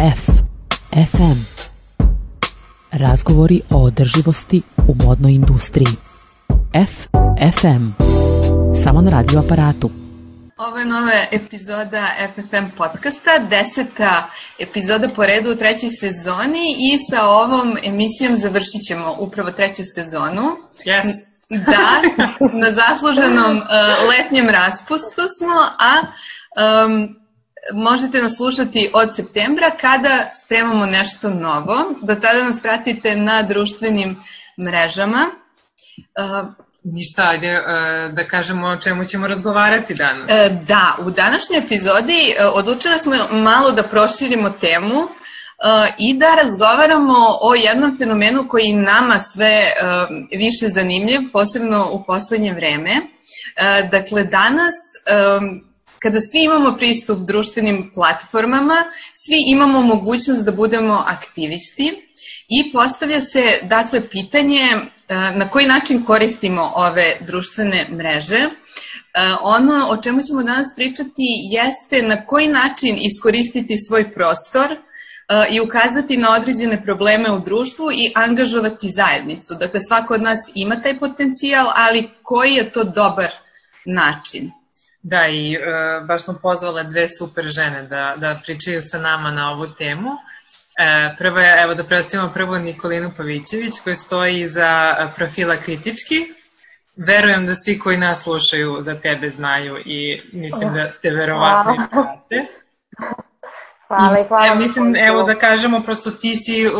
F. FM. Razgovori o održivosti u modnoj industriji. F. FM. Samo na radio aparatu. Ovo je nova epizoda FFM podcasta, deseta epizoda po redu u trećoj sezoni i sa ovom emisijom završit ćemo upravo treću sezonu. Yes. Da, na zasluženom uh, letnjem raspustu smo, a um, možete nas slušati od septembra kada spremamo nešto novo. Do tada nas pratite na društvenim mrežama. Uh, Ništa, ajde uh, da kažemo o čemu ćemo razgovarati danas. E, da, u današnjoj epizodi e, odlučili smo malo da proširimo temu e, i da razgovaramo o jednom fenomenu koji nama sve više zanimljiv, posebno u poslednje vreme. Dakle, danas kada svi imamo pristup društvenim platformama, svi imamo mogućnost da budemo aktivisti i postavlja se dakle pitanje e, na koji način koristimo ove društvene mreže. E, ono o čemu ćemo danas pričati jeste na koji način iskoristiti svoj prostor e, i ukazati na određene probleme u društvu i angažovati zajednicu. Dakle, svako od nas ima taj potencijal, ali koji je to dobar način? Da, i uh, baš smo pozvale dve super žene da, da pričaju sa nama na ovu temu. E, prva je, evo da predstavimo prvo Nikolinu Pavićević koja stoji iza profila kritički. Verujem da svi koji nas slušaju za tebe znaju i mislim da te verovatno i prate. Hvala i hvala. Ja mislim, evo da kažemo, prosto ti si uh,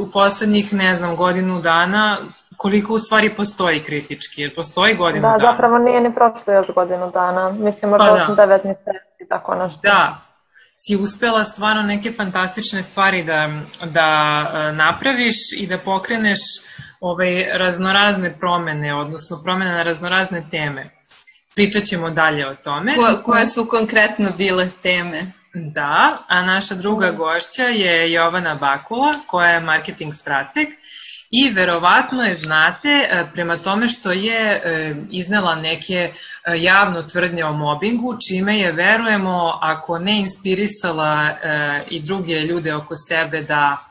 u poslednjih, ne znam, godinu dana koliko u stvari postoji kritički? Jer postoji godinu da, dana? Da, zapravo nije ni prošlo još godinu dana. Mislim, možda pa, 8-9 da. meseci, tako nešto. Da, si uspela stvarno neke fantastične stvari da, da e, napraviš i da pokreneš ovaj, raznorazne promene, odnosno promene na raznorazne teme. Pričat ćemo dalje o tome. Ko, koje su konkretno bile teme? Da, a naša druga gošća je Jovana Bakula, koja je marketing strateg i verovatno je znate e, prema tome što je e, iznela neke e, javno tvrdnje o mobingu, čime je, verujemo, ako ne inspirisala i druge ljude oko sebe da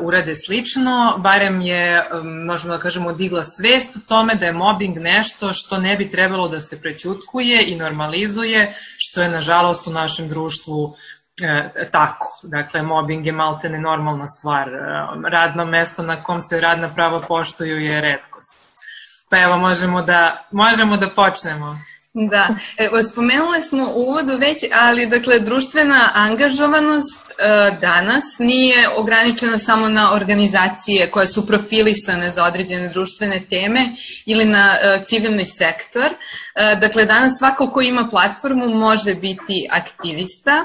urade slično, barem je, možemo da kažemo, digla svest o tome da je mobbing nešto što ne bi trebalo da se prećutkuje i normalizuje, što je, nažalost, u našem društvu e, tako. Dakle, mobbing je malte nenormalna stvar. E, radno mesto na kom se radna prava poštuju je redkost. Pa evo, možemo da, možemo da počnemo. Da, evo, spomenule smo u uvodu već, ali dakle, društvena angažovanost e, danas nije ograničena samo na organizacije koje su profilisane za određene društvene teme ili na e, civilni sektor. E, dakle, danas svako ko ima platformu može biti aktivista,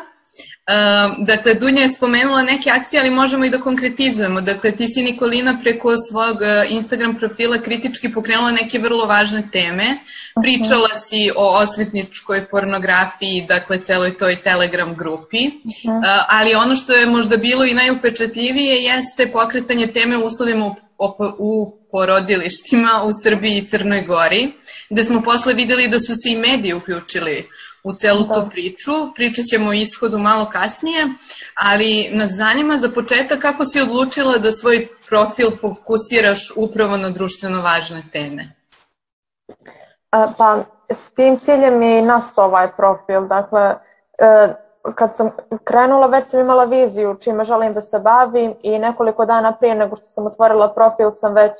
dakle, Dunja je spomenula neke akcije, ali možemo i da konkretizujemo. Dakle, ti si Nikolina preko svog uh, Instagram profila kritički pokrenula neke vrlo važne teme. Pričala si o osvetničkoj pornografiji, dakle, celoj toj Telegram grupi. Uh, ali ono što je možda bilo i najupečatljivije jeste pokretanje teme u uslovima u, porodilištima u Srbiji i Crnoj Gori, gde smo posle videli da su se i mediji uključili u celu da. tu priču. Pričat ćemo o ishodu malo kasnije, ali nas zanima za početak kako si odlučila da svoj profil fokusiraš upravo na društveno važne teme. Pa, s tim ciljem je i nastao ovaj profil. Dakle, e, kad sam krenula, već sam imala viziju čime želim da se bavim i nekoliko dana prije nego što sam otvorila profil sam već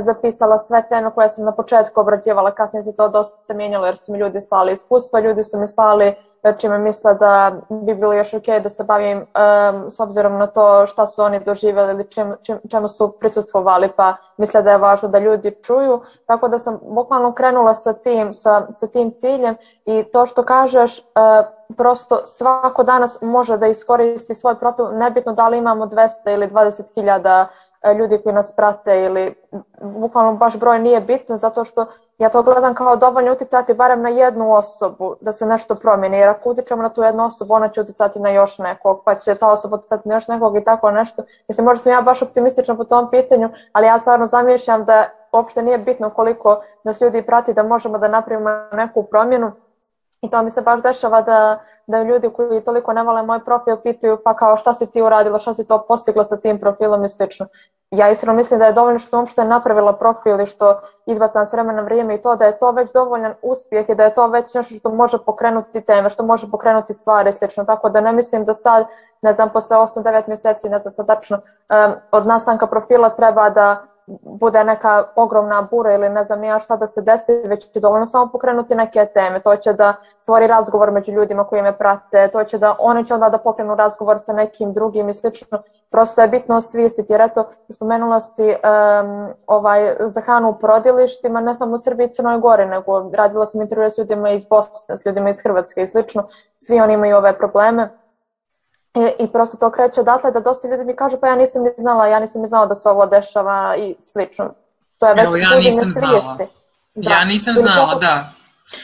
zapisala sve teme koje sam na početku obrađivala, kasnije se to dosta mijenjalo jer su mi ljudi slali iskustva, ljudi su mi slali čime misle da bi bilo još ok da se bavim um, s obzirom na to šta su oni doživjeli ili čem, čem, čemu su prisustvovali pa misle da je važno da ljudi čuju. Tako da sam bukvalno krenula sa tim, sa, sa tim ciljem i to što kažeš uh, prosto svako danas može da iskoristi svoj profil nebitno da li imamo 200 ili 20 hiljada E, ljudi koji nas prate ili bukvalno baš broj nije bitan zato što ja to gledam kao dovoljno uticati barem na jednu osobu da se nešto promijeni jer ako utičemo na tu jednu osobu ona će uticati na još nekog pa će ta osoba uticati na još nekog i tako nešto. Mislim možda sam ja baš optimistična po tom pitanju ali ja stvarno zamišljam da uopšte nije bitno koliko nas ljudi prati da možemo da napravimo neku promjenu i to mi se baš dešava da da ljudi koji toliko ne vole moj profil pitaju pa kao šta si ti uradila, šta si to postigla sa tim profilom i slično. Ja iskreno mislim da je dovoljno što sam uopšte napravila profil i što izbacam s vremena vrijeme i to da je to već dovoljan uspjeh i da je to već nešto što može pokrenuti teme, što može pokrenuti stvari i slično. Tako da ne mislim da sad, ne znam, posle 8-9 mjeseci, ne znam sad tačno, um, od nastanka profila treba da bude neka ogromna bura ili ne znam nija šta da se desi, već će dovoljno samo pokrenuti neke teme. To će da stvori razgovor među ljudima koji me prate, to će da oni će onda da pokrenu razgovor sa nekim drugim i slično. Prosto je bitno osvijestiti, jer eto, spomenula si um, ovaj, za hranu u porodilištima, ne samo u Srbiji i Crnoj Gori, nego radila sam intervjue s ljudima iz Bosne, s ljudima iz Hrvatske i slično. Svi oni imaju ove probleme E, I prosto to kreće odatle da dosta ljudi mi kaže pa ja nisam ni znala, ja nisam ni znala da se ovo dešava i slično. To je već Evo, ja nisam znala. Da. Ja nisam znala, da.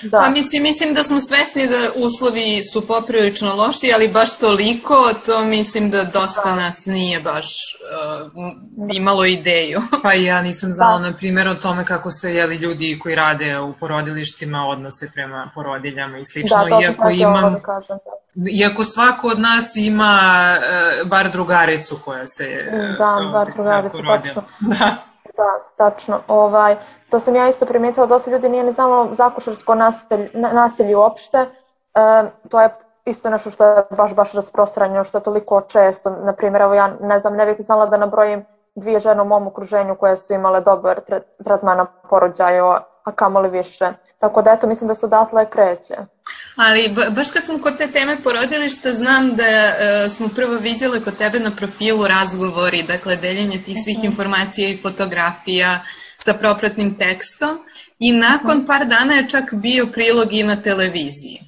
Da. Pa mislim, mislim da smo svesni da uslovi su poprilično loši, ali baš toliko, to mislim da dosta da. nas nije baš uh, imalo ideju. pa ja nisam znala, da. na primjer, o tome kako se jeli ljudi koji rade u porodilištima odnose prema porodiljama i slično. Da, iako imam, da kažem, da. Iako svako od nas ima uh, bar drugaricu koja se uh, da, bar drugaricu, tačno. Da. Da, tačno. Ovaj, to sam ja isto primetila, dosta ljudi nije ni znalo zakušarsko nasilje, nasilje uopšte. E, to je isto nešto što je baš, baš rasprostranjeno, što je toliko često. Naprimjer, evo ja ne znam, ne bih znala da nabrojim dvije žene u mom okruženju koje su imale dobar tretman na porođaju, a kamoli više. Tako da eto, mislim da su odatle kreće. Ali baš kad smo kod te teme porodilišta, znam da uh, smo prvo vidjeli kod tebe na profilu razgovori, dakle deljenje tih svih mhm. -huh. informacija i fotografija sa propratnim tekstom i nakon mhm. -huh. par dana je čak bio prilog i na televiziji.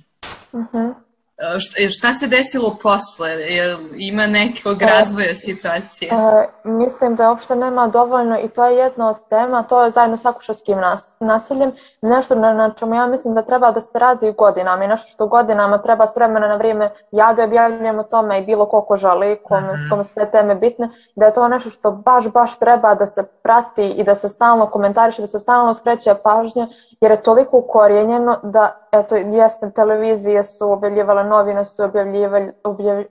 Uh mhm. -huh. Šta, se desilo posle? Jel ima nekog e, razvoja situacije? E, mislim da uopšte nema dovoljno i to je jedna od tema, to je zajedno sa akušarskim nas, nasiljem, nešto na, na čemu ja mislim da treba da se radi godinama i nešto što godinama treba s vremena na vrijeme ja da objavljujem o tome i bilo koliko žali, kome, mm kome su te teme bitne, da je to nešto što baš, baš treba da se prati i da se stalno komentariše, da se stalno skreće pažnja jer je toliko ukorijenjeno da, eto, jeste, televizije su objavljivale, novine su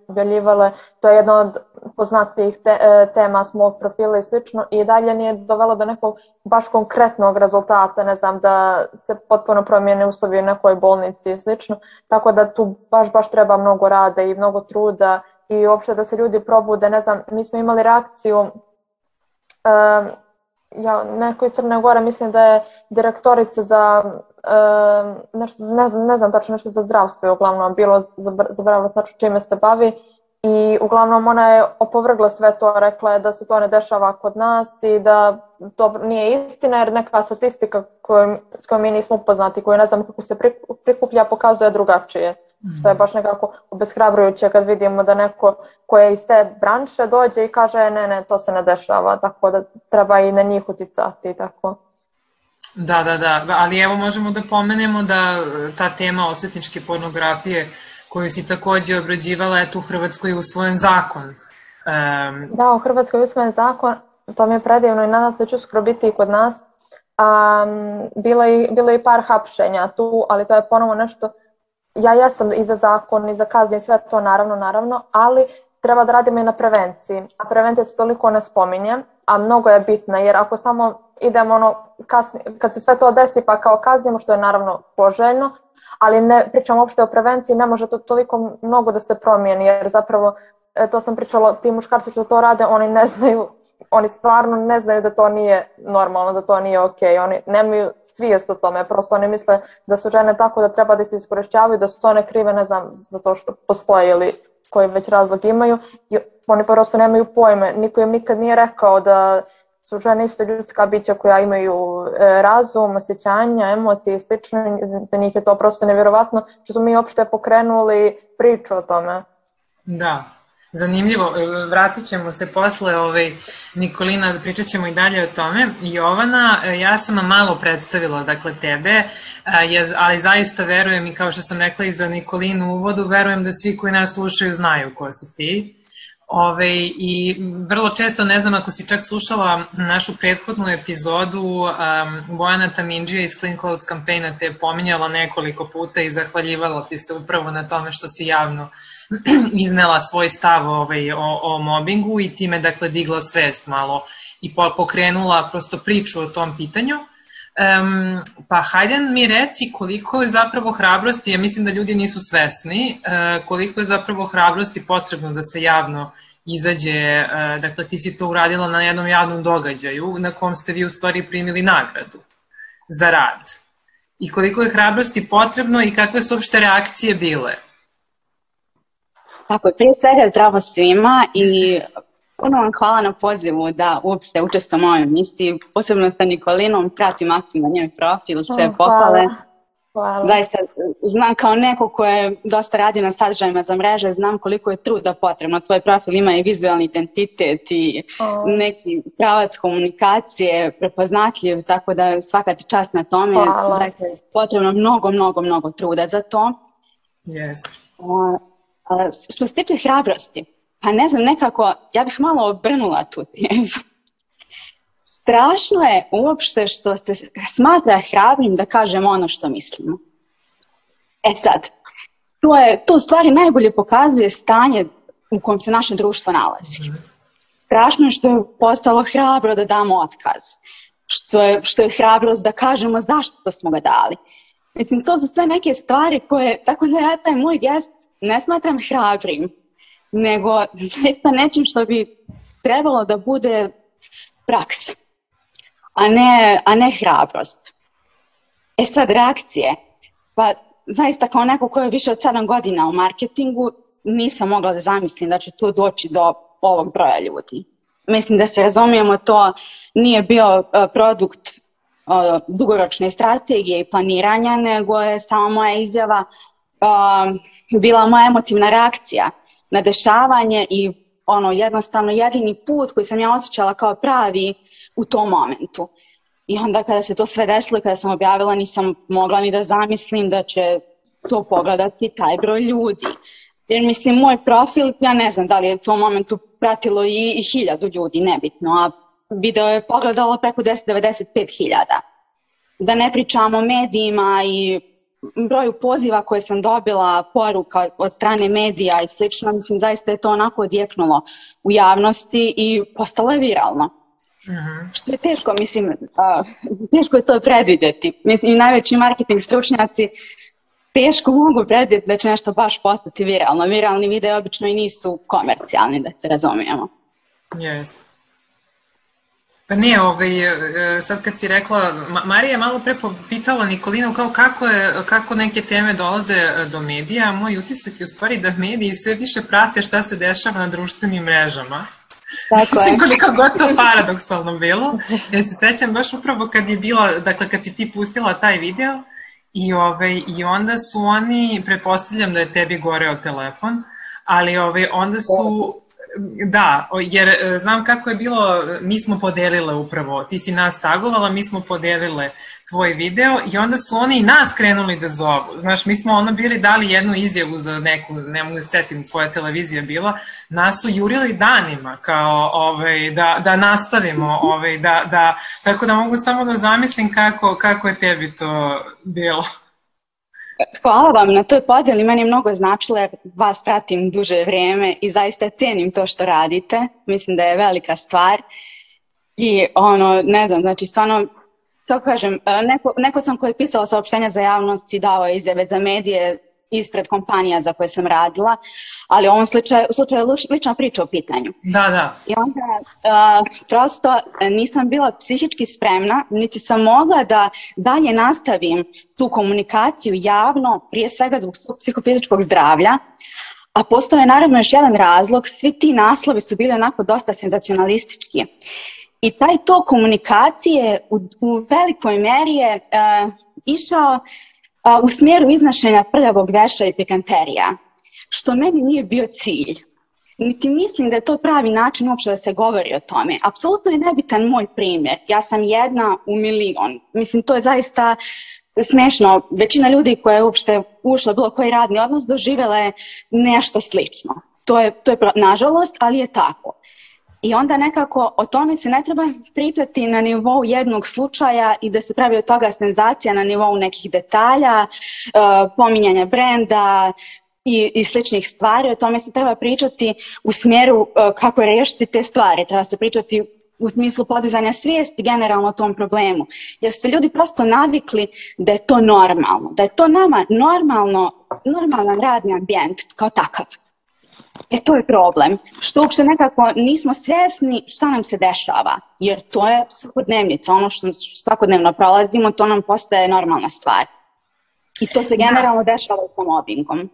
objavljivale, to je jedna od poznatijih te, e, tema s mog profila i slično, i dalje nije dovelo do nekog baš konkretnog rezultata, ne znam, da se potpuno promijene uslovi u nekoj bolnici i slično, tako da tu baš, baš treba mnogo rada i mnogo truda i uopšte da se ljudi probude, ne znam, mi smo imali reakciju um, ja, neko iz Crne Gore, mislim da je direktorica za uh, nešto, ne, ne znam tačno nešto za zdravstvo je uglavnom bilo, zaboravila znači čime se bavi i uglavnom ona je opovrgla sve to, rekla je da se to ne dešava kod nas i da to nije istina jer neka statistika koju, s kojom mi nismo upoznati, koju ne znam kako se prikuplja, pokazuje drugačije. Što je baš nekako obeshrabrujuće kad vidimo da neko ko je iz te branše dođe i kaže ne, ne, to se ne dešava, tako da treba i na njih uticati. Tako. Da, da, da, ali evo možemo da pomenemo da ta tema osvetničke pornografije koju si takođe obrađivala, je tu u Hrvatskoj usvojen zakon. Um... Da, u Hrvatskoj je usvojen zakon, to mi je predivno i nadam se da će uskoro biti i kod nas. Um, bilo, je, bilo je par hapšenja tu, ali to je ponovo nešto ja jesam i za zakon i za kazne i sve to naravno, naravno, ali treba da radimo i na prevenciji. A prevencija se toliko ne spominje, a mnogo je bitna, jer ako samo idemo ono, kasni, kad se sve to desi pa kao kaznimo, što je naravno poželjno, ali ne pričamo uopšte o prevenciji, ne može to toliko mnogo da se promijeni, jer zapravo, e, to sam pričala, ti muškarci što to rade, oni ne znaju, oni stvarno ne znaju da to nije normalno, da to nije okay. oni nemaju svijest o tome, prosto oni misle da su žene tako da treba da se iskorišćavaju, da su one krive, ne znam, zato što postoje ili koji već razlog imaju. I oni prosto nemaju pojme, niko im nikad nije rekao da su žene isto ljudska bića koja imaju e, razum, osjećanja, emocije i slično, za njih je to prosto nevjerovatno što smo mi uopšte pokrenuli priču o tome. Da, Zanimljivo, e, vratit ćemo se posle ovaj, Nikolina, pričat ćemo i dalje o tome. Jovana, e, ja sam malo predstavila dakle, tebe, e, ali zaista verujem i kao što sam rekla i za Nikolinu u uvodu, verujem da svi koji nas slušaju znaju ko si ti. Ove, I vrlo često, ne znam ako si čak slušala našu prethodnu epizodu, um, Bojana Tamindžija iz Clean Clothes kampejna te je pominjala nekoliko puta i zahvaljivala ti se upravo na tome što si javno iznela svoj stav ovaj, o, o mobingu i time dakle digla svest malo i pokrenula prosto priču o tom pitanju. Um, pa hajde mi reci koliko je zapravo hrabrosti, ja mislim da ljudi nisu svesni, uh, koliko je zapravo hrabrosti potrebno da se javno izađe, uh, dakle ti si to uradila na jednom javnom događaju na kom ste vi u stvari primili nagradu za rad. I koliko je hrabrosti potrebno i kakve su uopšte reakcije bile? Tako je, prije svega zdravo svima i Puno vam hvala na pozivu da uopšte učestvujem u ovoj emisiji, posebno sa Nikolinom, pratim aktivno njen profil, sve oh, pohvale. Hvala. Zaista, znam kao neko ko je dosta radio na sadržajima za mreže, znam koliko je truda potrebno. Tvoj profil ima i vizualni identitet i oh. neki pravac komunikacije, prepoznatljiv, tako da svaka ti čast na tome. Hvala. Zaista je potrebno mnogo, mnogo, mnogo truda za to. Yes. Uh, što se tiče hrabrosti, pa ne znam, nekako, ja bih malo obrnula tu tezu. Strašno je uopšte što se smatra hrabrim da kažemo ono što mislimo. E sad, to, je, to stvari najbolje pokazuje stanje u kojem se naše društvo nalazi. Strašno je što je postalo hrabro da damo otkaz. Što je, što je hrabrost da kažemo zašto smo ga dali. Mislim, to su sve neke stvari koje, tako da ja taj moj gest ne smatram hrabrim, nego zaista nečim što bi trebalo da bude praksa, a ne, a ne hrabrost. E sad, reakcije. Pa zaista kao neko ko je više od 7 godina u marketingu, nisam mogla da zamislim da će to doći do ovog broja ljudi. Mislim da se razumijemo, to nije bio uh, produkt uh, dugoročne strategije i planiranja, nego je samo moja izjava uh, bila moja emotivna reakcija na dešavanje i ono jednostavno jedini put koji sam ja osjećala kao pravi u tom momentu. I onda kada se to sve desilo i kada sam objavila nisam mogla ni da zamislim da će to pogledati taj broj ljudi. Jer mislim, moj profil, ja ne znam da li je u tom momentu pratilo i, i hiljadu ljudi, nebitno, a video je pogledalo preko 1095 hiljada. Da ne pričamo o medijima i broju poziva koje sam dobila, poruka od strane medija i slično, mislim zaista je to onako odjeknulo u javnosti i postalo je viralno. Uh mhm. -huh. Što je teško, mislim, uh, teško je to predvideti. Mislim, i najveći marketing stručnjaci teško mogu predvideti da će nešto baš postati viralno. Viralni videi obično i nisu komercijalni, da se razumijemo. Jeste. Pa ne, ovaj, e, sad kad si rekla, Marija je malo pre pitala Nikolinu kao kako, je, kako neke teme dolaze e, do medija, moj utisak je u stvari da mediji sve više prate šta se dešava na društvenim mrežama. Tako je. koliko god to paradoksalno bilo. Ja se sećam baš upravo kad je bila, dakle kad si ti pustila taj video i, ovaj, i onda su oni, prepostavljam da je tebi goreo telefon, ali ovaj, onda su Da, jer e, znam kako je bilo, mi smo podelile upravo, ti si nas tagovala, mi smo podelile tvoj video i onda su oni i nas krenuli da zovu. Znaš, mi smo ono bili dali jednu izjavu za neku, ne mogu da setim tvoja televizija bila, nas su jurili danima kao ovaj, da, da nastavimo, ovaj, da, da, tako da mogu samo da zamislim kako, kako je tebi to bilo. Hvala vam na toj podeli, meni je mnogo značilo jer vas pratim duže vreme i zaista cenim to što radite. Mislim da je velika stvar i ono, ne znam, znači stvarno, kako kažem, neko, neko sam koji je pisao saopštenja za javnost i dao izjave za medije, ispred kompanija za koje sam radila, ali u ovom slučaju, u slučaju lična priča o pitanju. Da, da. I onda uh, prosto nisam bila psihički spremna, niti sam mogla da dalje nastavim tu komunikaciju javno, prije svega zbog psihofizičkog zdravlja, A postoje naravno još jedan razlog, svi ti naslovi su bili onako dosta senzacionalistički. I taj to komunikacije u, u velikoj meri je uh, išao a, u smjeru iznošenja prljavog veša i pikanterija, što meni nije bio cilj. Niti mislim da je to pravi način uopšte da se govori o tome. Apsolutno je nebitan moj primjer. Ja sam jedna u milion. Mislim, to je zaista smešno. Većina ljudi koja je uopšte ušla bilo koji radni odnos doživjela je nešto slično. to je, to je nažalost, ali je tako. I onda nekako o tome se ne treba pričati na nivou jednog slučaja i da se pravi od toga senzacija na nivou nekih detalja, uh, pominjanja brenda i, i sličnih stvari. O tome se treba pričati u smjeru uh, kako rešiti te stvari. Treba se pričati u smislu podizanja svijesti generalno o tom problemu. Jer se ljudi prosto navikli da je to normalno, da je to nama normalno, normalan radni ambijent kao takav. E to je problem, što uopšte nekako nismo svjesni šta nam se dešava, jer to je svakodnevnica, ono što svakodnevno prolazimo, to nam postaje normalna stvar. I to se da. generalno dešava sa mobbingom.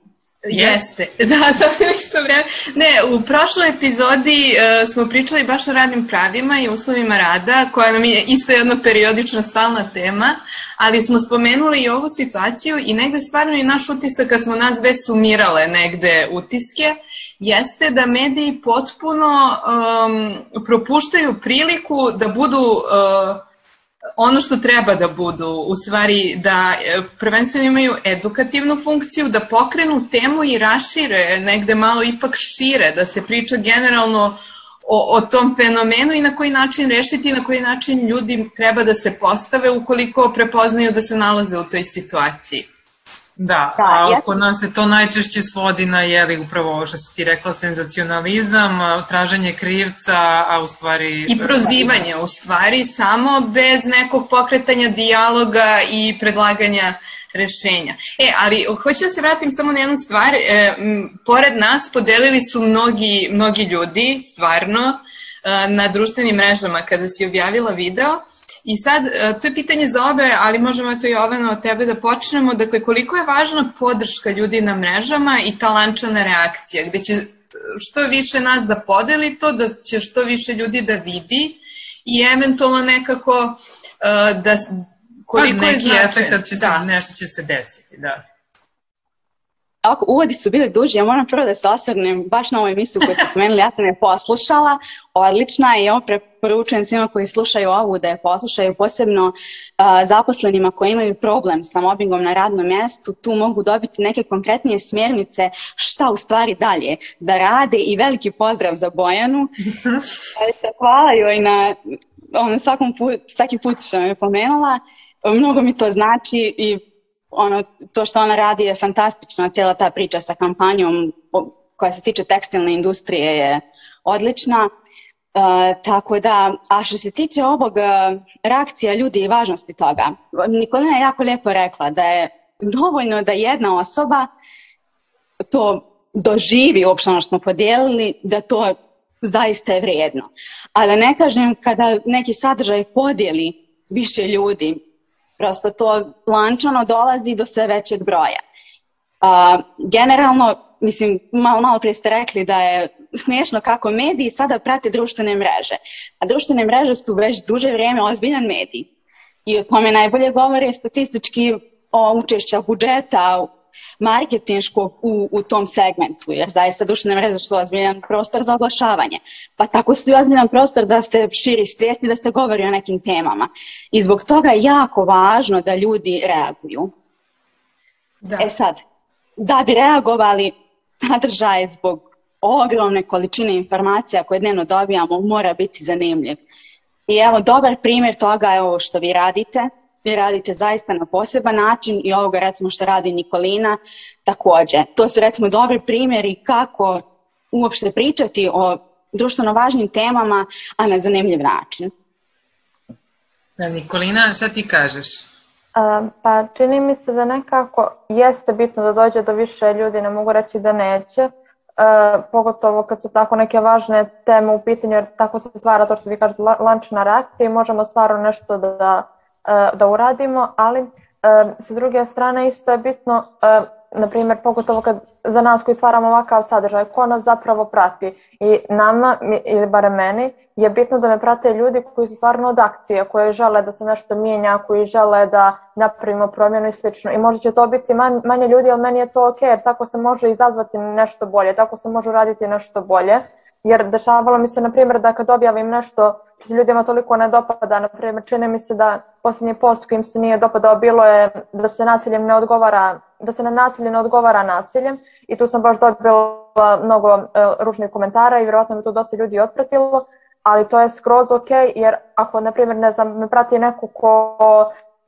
Jeste, da, sad isto vreme. Ne, u prošloj epizodi uh, smo pričali baš o radnim pravima i uslovima rada, koja nam je isto jedna periodična stalna tema, ali smo spomenuli i ovu situaciju i negde stvarno i naš utisak kad smo nas dve sumirale negde utiske, jeste da mediji potpuno um, propuštaju priliku da budu uh, ono što treba da budu, u stvari da e, prvenstveno imaju edukativnu funkciju, da pokrenu temu i rašire negde malo ipak šire, da se priča generalno o, o tom fenomenu i na koji način rešiti, na koji način ljudi treba da se postave ukoliko prepoznaju da se nalaze u toj situaciji. Da, da a ja... kod nas se to najčešće svodi na, jeli, upravo ovo što si ti rekla, senzacionalizam, traženje krivca, a u stvari... I prozivanje, u stvari, samo bez nekog pokretanja dijaloga i predlaganja rešenja. E, ali hoću da se vratim samo na jednu stvar. E, m, pored nas podelili su mnogi, mnogi ljudi, stvarno, e, na društvenim mrežama kada si objavila video I sad, e, to je pitanje za obe, ali možemo to Jovana od tebe da počnemo. Dakle, koliko je važna podrška ljudi na mrežama i ta lančana reakcija, gde će što više nas da podeli to, da će što više ljudi da vidi i eventualno nekako uh, da koliko pa, je značaj. Neki efekt će da. se, nešto će se desiti, da. Ovako, uvodi su bili duži, ja moram prvo da se osvrnem baš na ovu emisiju koju ste pomenuli, ja sam je poslušala, odlična je i ovo preporučujem svima koji slušaju ovu da je poslušaju, posebno uh, zaposlenima koji imaju problem sa mobbingom na radnom mjestu, tu mogu dobiti neke konkretnije smjernice šta u stvari dalje da rade i veliki pozdrav za Bojanu. Hvala joj na on, svakom put, svaki put što me je pomenula, mnogo mi to znači i ono, to što ona radi je fantastično, cijela ta priča sa kampanjom koja se tiče tekstilne industrije je odlična. Uh, tako da, a što se tiče ovog uh, reakcija ljudi i važnosti toga, Nikolina je jako lijepo rekla da je dovoljno da jedna osoba to doživi uopšte ono što smo podijelili, da to zaista je vrijedno. A da ne kažem kada neki sadržaj podijeli više ljudi, Prosto to lančano dolazi do sve većeg broja. A, generalno, mislim, malo, malo prije ste rekli da je smiješno kako mediji sada prate društvene mreže. A društvene mreže su već duže vrijeme ozbiljan medij. I o tome najbolje govore statistički o učešća budžeta marketinškog u, u tom segmentu, jer zaista društvene mreže su ozbiljan prostor za oglašavanje. Pa tako su i ozbiljan prostor da se širi svijest i da se govori o nekim temama. I zbog toga je jako važno da ljudi reaguju. Da. E sad, da bi reagovali, sadržaj zbog ogromne količine informacija koje dnevno dobijamo mora biti zanimljiv. I evo, dobar primjer toga je ovo što vi radite – vi radite zaista na poseban način i ovoga recimo što radi Nikolina takođe. To su recimo dobri primjeri kako uopšte pričati o društveno važnim temama, a na zanimljiv način. Nikolina, šta ti kažeš? Pa čini mi se da nekako jeste bitno da dođe do više ljudi, ne mogu reći da neće, uh, pogotovo kad su tako neke važne teme u pitanju, jer tako se stvara to što vi kažete lančna reakcija i možemo stvarno nešto da da uradimo, ali e, sa druge strane isto je bitno, e, na primjer, pogotovo kad za nas koji stvaramo ovakav sadržaj, ko nas zapravo prati. I nama, ili bare meni, je bitno da me prate ljudi koji su stvarno od akcije, koji žele da se nešto mijenja, koji žele da napravimo promjenu i slično. I možda će to biti manje ljudi, ali meni je to ok, jer tako se može izazvati nešto bolje, tako se može uraditi nešto bolje. Jer dešavalo mi se, na primjer, da kad objavim nešto ljudima toliko ne dopada, na primjer, čini mi se da posljednji post kojim se nije dopadao bilo je da se nasiljem ne odgovara, da se na nasilje ne odgovara nasiljem i tu sam baš dobila mnogo uh, ružnih komentara i vjerojatno me to dosta ljudi otpratilo, ali to je skroz ok, jer ako, na primjer, ne znam, me prati neko ko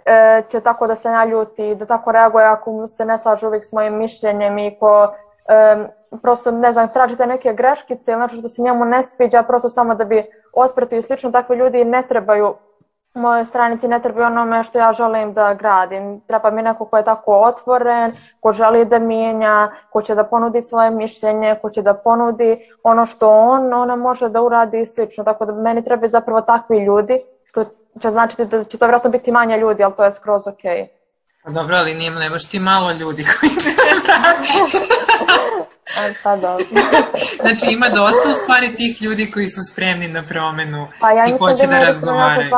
e, će tako da se naljuti, da tako reaguje ako se ne slaže uvijek s mojim mišljenjem i ko e, prosto, ne znam, tražite neke greškice ili nešto što se njemu ne sviđa, prosto samo da bi otpratio i slično, takvi ljudi ne trebaju mojoj stranici ne treba onome što ja želim da gradim. Treba mi neko ko je tako otvoren, ko želi da mijenja, ko će da ponudi svoje mišljenje, ko će da ponudi ono što on, ona može da uradi i slično. Tako da meni treba zapravo takvi ljudi, što će značiti da će to vjerojatno biti manje ljudi, ali to je skroz ok. Pa dobro, ali nije, nemaš ti malo ljudi koji će pa da. znači ima dosta u stvari tih ljudi koji su spremni na promenu pa ja i hoće da, da razgovaraju.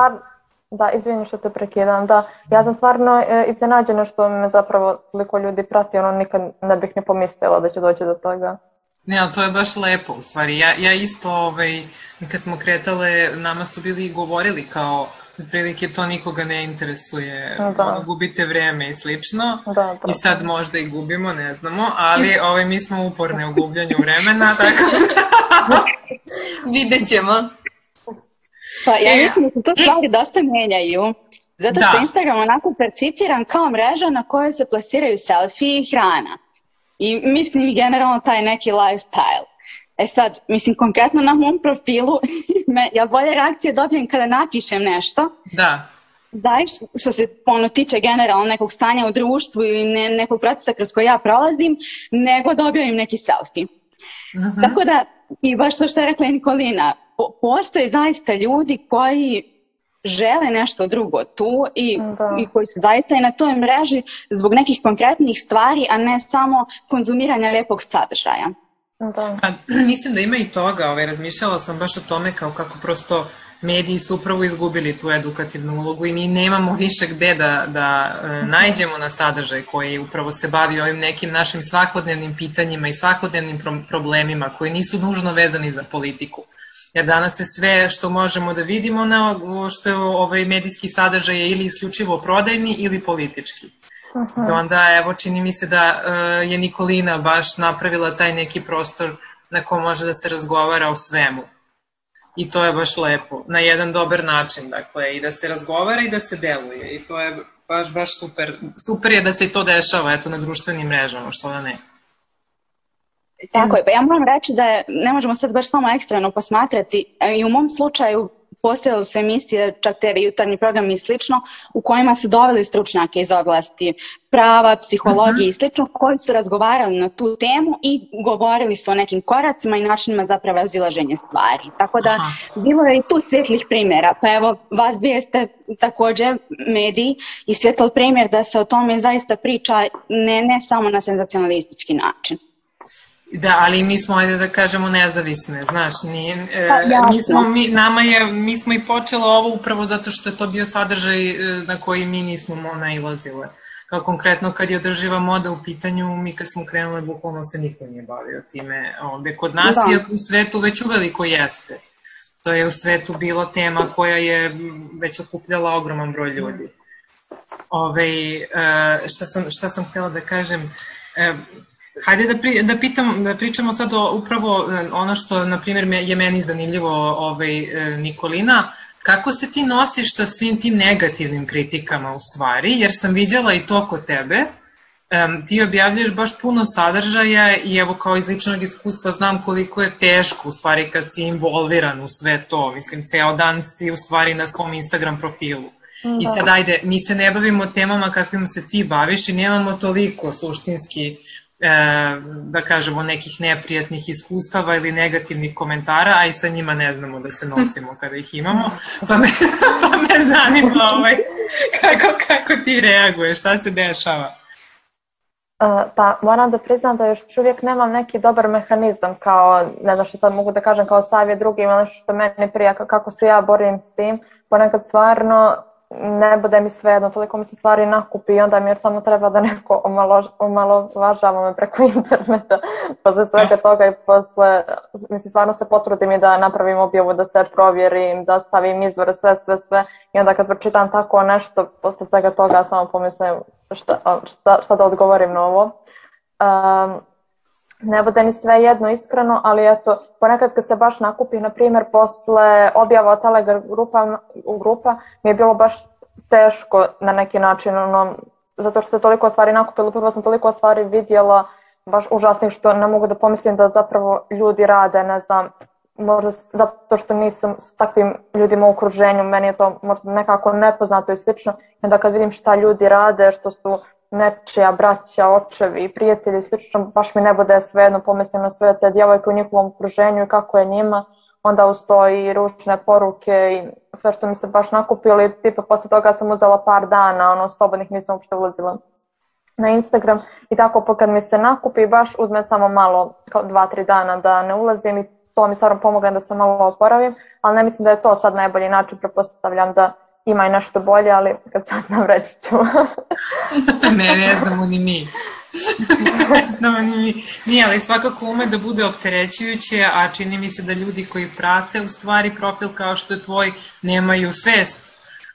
Da, izvini što te prekidam, da. Ja sam stvarno e, iznenađena što me zapravo toliko ljudi prati, ono nikad ne bih ne pomislila da će doći do toga. Ne, ali to je baš lepo, u stvari. Ja, ja isto, ovaj, kad smo kretale, nama su bili i govorili kao, otprilike to nikoga ne interesuje, da. ono, gubite vreme i slično. Da, da, I sad možda i gubimo, ne znamo, ali ovaj, mi smo uporne u gubljanju vremena, tako... Vidjet ćemo. Pa ja e, mislim da se to e. stvari dosta menjaju. Zato što da. Instagram onako percipiran kao mreža na kojoj se plasiraju selfie i hrana. I mislim generalno taj neki lifestyle. E sad, mislim, konkretno na mom profilu, me, ja bolje reakcije dobijem kada napišem nešto. Da. Da, što se ono tiče generalno nekog stanja u društvu ili ne, nekog procesa kroz koji ja prolazim, nego dobijam neki selfie. Uh. -huh. Tako da, i baš to što je rekla Nikolina, postoje zaista ljudi koji žele nešto drugo tu i, da. i koji su zaista i na toj mreži zbog nekih konkretnih stvari, a ne samo konzumiranja lepog sadržaja. Da. Pa, mislim da ima i toga, ovaj, razmišljala sam baš o tome kao kako prosto mediji su upravo izgubili tu edukativnu ulogu i mi nemamo više gde da, da e, najđemo na sadržaj koji upravo se bavi ovim nekim našim svakodnevnim pitanjima i svakodnevnim pro problemima koji nisu nužno vezani za politiku. Jer danas se sve što možemo da vidimo na što je ovaj medijski sadržaj je ili isključivo prodajni ili politički. Aha. I onda evo čini mi se da uh, je Nikolina baš napravila taj neki prostor na kom može da se razgovara o svemu. I to je baš lepo, na jedan dobar način, dakle, i da se razgovara i da se deluje. I to je baš, baš super. Super je da se to dešava, eto, na društvenim mrežama, što da ne. Tako je, pa ja moram reći da je, ne možemo sad baš samo ekstremno posmatrati, e, i u mom slučaju postojale su emisije, čak TV jutarnji program i slično, u kojima su doveli stručnjake iz oblasti prava, psihologije -huh. i slično, koji su razgovarali na tu temu i govorili su o nekim koracima i načinima za prevazilaženje stvari. Tako da Aha. bilo je i tu svjetlih primjera. Pa evo, vas dvije ste takođe mediji i svjetl primjer da se o tome zaista priča ne, ne samo na senzacionalistički način. Da, ali mi smo, ajde da kažemo, nezavisne, znaš, nije, e, pa, mi smo, mi, nama je, mi smo i počela ovo upravo zato što je to bio sadržaj e, na koji mi nismo nailazile. Kao konkretno kad je održiva moda u pitanju, mi kad smo krenule, bukvalno se niko nije bavio time ovde kod nas, da. iako u svetu već uveliko jeste. To je u svetu bila tema koja je već okupljala ogroman broj ljudi. Ove, e, šta, sam, šta sam htela da kažem, Hajde da, pri, da, pitam, da pričamo sad o upravo e, ono što, na primjer, je meni zanimljivo ovaj, e, Nikolina, kako se ti nosiš sa svim tim negativnim kritikama u stvari, jer sam viđala i to kod tebe, um, ti objavljaš baš puno sadržaja i evo kao iz ličnog iskustva znam koliko je teško u stvari kad si involviran u sve to, mislim, ceo dan si u stvari na svom Instagram profilu. Da. I sad ajde, mi se ne bavimo temama kakvim se ti baviš i nemamo toliko suštinski da kažemo, nekih neprijatnih iskustava ili negativnih komentara, a i sa njima ne znamo da se nosimo kada ih imamo, pa me, pa me zanima ovaj, kako, kako ti reaguješ, šta se dešava? Uh, pa moram da priznam da još uvijek nemam neki dobar mehanizam kao, ne znam što sad mogu da kažem kao savjet drugima, nešto što meni prija kako se ja borim s tim. Ponekad stvarno ne bude mi svejedno, toliko mi se stvari nakupi i onda mi još samo treba da neko omalo, omalovažava me preko interneta posle svega toga i posle, mislim, stvarno se potrudim i da napravim objavu, da sve provjerim, da stavim izvore, sve, sve, sve i onda kad pročitam tako nešto, posle svega toga samo pomislim šta, šta, šta da odgovorim na ovo. Um, ne bude mi sve jedno iskreno, ali eto, ponekad kad se baš nakupi, na primjer, posle objava Telegram grupa, u grupa, mi je bilo baš teško na neki način, ono, zato što se toliko stvari nakupilo, prvo sam toliko stvari vidjela, baš užasnih što ne mogu da pomislim da zapravo ljudi rade, ne znam, možda zato što nisam s takvim ljudima u okruženju, meni je to možda nekako nepoznato i slično, onda kad vidim šta ljudi rade, što su nečija braća, očevi, prijatelji i slično, baš mi ne bude svejedno pomislim na sve te djevojke u njihovom okruženju i kako je njima, onda uz to i ručne poruke i sve što mi se baš nakupilo i tipa posle toga sam uzela par dana, ono, slobodnih nisam uopšte ulazila na Instagram i tako pa kad mi se nakupi baš uzme samo malo, kao dva, tri dana da ne ulazim i to mi stvarno pomogne da se malo oporavim, ali ne mislim da je to sad najbolji način, prepostavljam da ima i nešto bolje, ali kad sad znam reći ću. ne, ne znamo ni mi. ne znamo ni mi. Nije, ali svakako ume da bude opterećujuće, a čini mi se da ljudi koji prate u stvari profil kao što je tvoj nemaju svest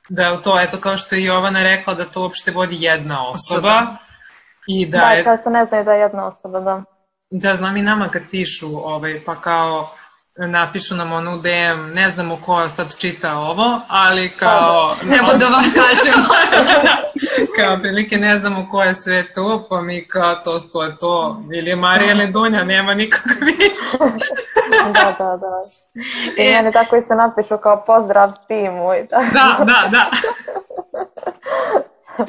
da to, eto kao što je Jovana rekla, da to uopšte vodi jedna osoba. I da, da je... kao što ne znaju da je jedna osoba, da. Da, znam i nama kad pišu, ovaj, pa kao napišu nam onu DM, ne znamo ko sad čita ovo, ali kao... Pa, Evo da vam kažem. kao prilike ne znamo ko je sve to, pa mi kao to, to je to, ili Marija ili Dunja, nema nikakvi. da, da, da. I mene tako isto napišu kao pozdrav timu i tako. Da, da, da.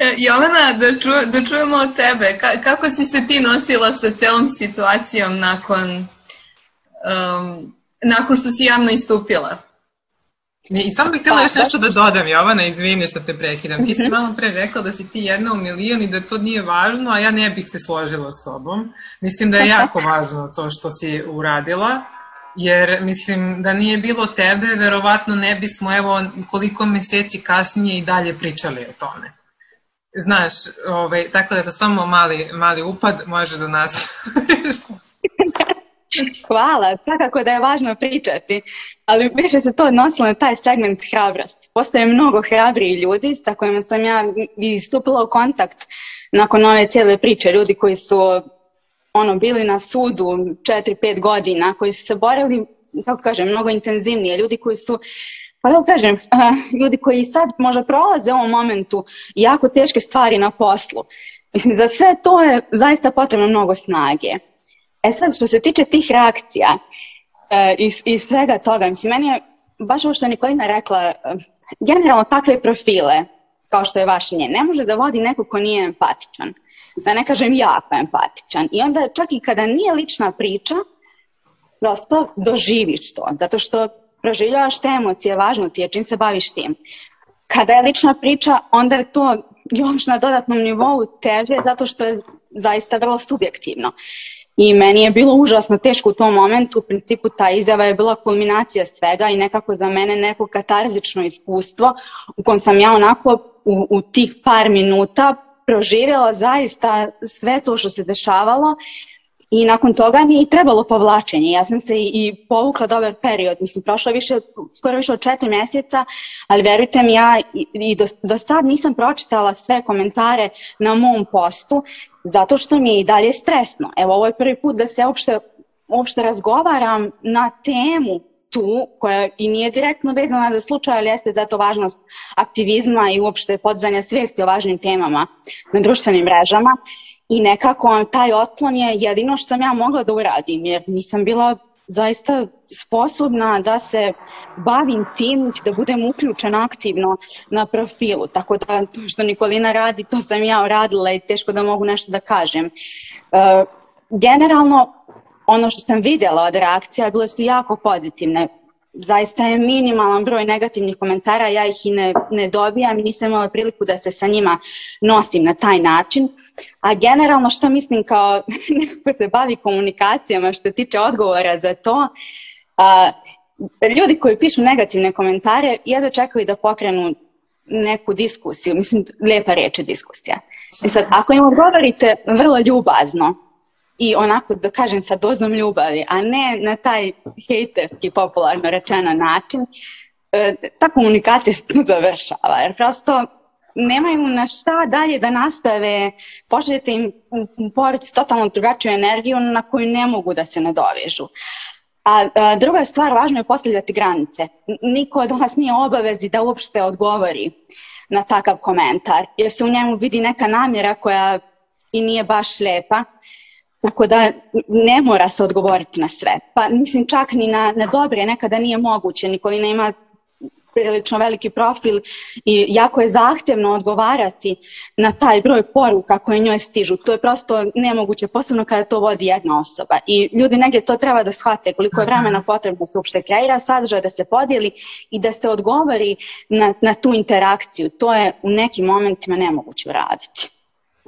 E, Jovana, da, ču, da čujemo od tebe. Ka, kako si se ti nosila sa celom situacijom nakon um, nakon što si javno istupila. I samo bih htjela pa, još nešto da dodam, Jovana, izvini što te prekidam. Ti si mhm. malo pre rekla da si ti jedna u milion i da to nije važno, a ja ne bih se složila s tobom. Mislim da je jako važno to što si uradila, jer mislim da nije bilo tebe, verovatno ne bismo evo koliko meseci kasnije i dalje pričali o tome. Znaš, ovaj, tako da je to samo mali, mali upad, može za nas. Hvala, svakako da je važno pričati, ali više se to odnosilo na taj segment hrabrosti. Postoje mnogo hrabriji ljudi sa kojima sam ja i stupila u kontakt nakon ove cijele priče, ljudi koji su ono bili na sudu 4-5 godina, koji su se borili, kako kažem, mnogo intenzivnije, ljudi koji su pa da kažem, ljudi koji sad možda prolaze u ovom momentu jako teške stvari na poslu. Mislim, za sve to je zaista potrebno mnogo snage. E sad, što se tiče tih reakcija e, i, i svega toga, mislim, meni je baš ovo što je Nikolina rekla, e, generalno takve profile, kao što je vaš nje, ne može da vodi neko ko nije empatičan. Da ne kažem jako empatičan. I onda čak i kada nije lična priča, prosto doživiš to. Zato što proživljavaš te emocije, važno ti je čim se baviš tim. Kada je lična priča, onda je to još na dodatnom nivou teže zato što je zaista vrlo subjektivno. I meni je bilo užasno teško u tom momentu, u principu ta izjava je bila kulminacija svega i nekako za mene neko katarzično iskustvo u kojem sam ja onako u, u tih par minuta proživjela zaista sve to što se dešavalo i nakon toga mi je i trebalo povlačenje. Ja sam se i, povukla dobar period. Mislim, prošlo više, skoro više od četiri mjeseca, ali verujte mi, ja i, do, do sad nisam pročitala sve komentare na mom postu, zato što mi je i dalje stresno. Evo, ovo je prvi put da se uopšte, uopšte razgovaram na temu tu, koja i nije direktno vezana za slučaj, ali jeste zato važnost aktivizma i uopšte podzanja svijesti o važnim temama na društvenim mrežama. I nekako taj otklon je jedino što sam ja mogla da uradim, jer nisam bila zaista sposobna da se bavim tim, da budem uključena aktivno na profilu. Tako da to što Nikolina radi, to sam ja uradila i teško da mogu nešto da kažem. E, generalno, ono što sam vidjela od reakcija bile su jako pozitivne. Zaista je minimalan broj negativnih komentara, ja ih i ne, ne dobijam i nisam imala priliku da se sa njima nosim na taj način. A generalno što mislim kao neko se bavi komunikacijama što tiče odgovora za to, a, ljudi koji pišu negativne komentare jedno čekaju da pokrenu neku diskusiju, mislim, lijepa reč je diskusija. I sad, ako im odgovorite vrlo ljubazno i onako, da kažem, sa dozom ljubavi, a ne na taj hejterski, popularno rečeno način, e, ta komunikacija se završava, jer prosto nemaju na šta dalje da nastave, pošaljete im u totalno drugačiju energiju na koju ne mogu da se nadovežu. A, a druga stvar, važno je postavljati granice. Niko od vas nije obavezi da uopšte odgovori na takav komentar, jer se u njemu vidi neka namjera koja i nije baš lepa. Tako da ne mora se odgovoriti na sve. Pa mislim čak ni na, na dobre nekada nije moguće. Nikolina ima prilično veliki profil i jako je zahtjevno odgovarati na taj broj poruka koje njoj stižu. To je prosto nemoguće, posebno kada to vodi jedna osoba. I ljudi negdje to treba da shvate koliko je vremena potrebno da se uopšte kreira sadržaj, da se podijeli i da se odgovori na, na tu interakciju. To je u nekim momentima nemoguće uraditi.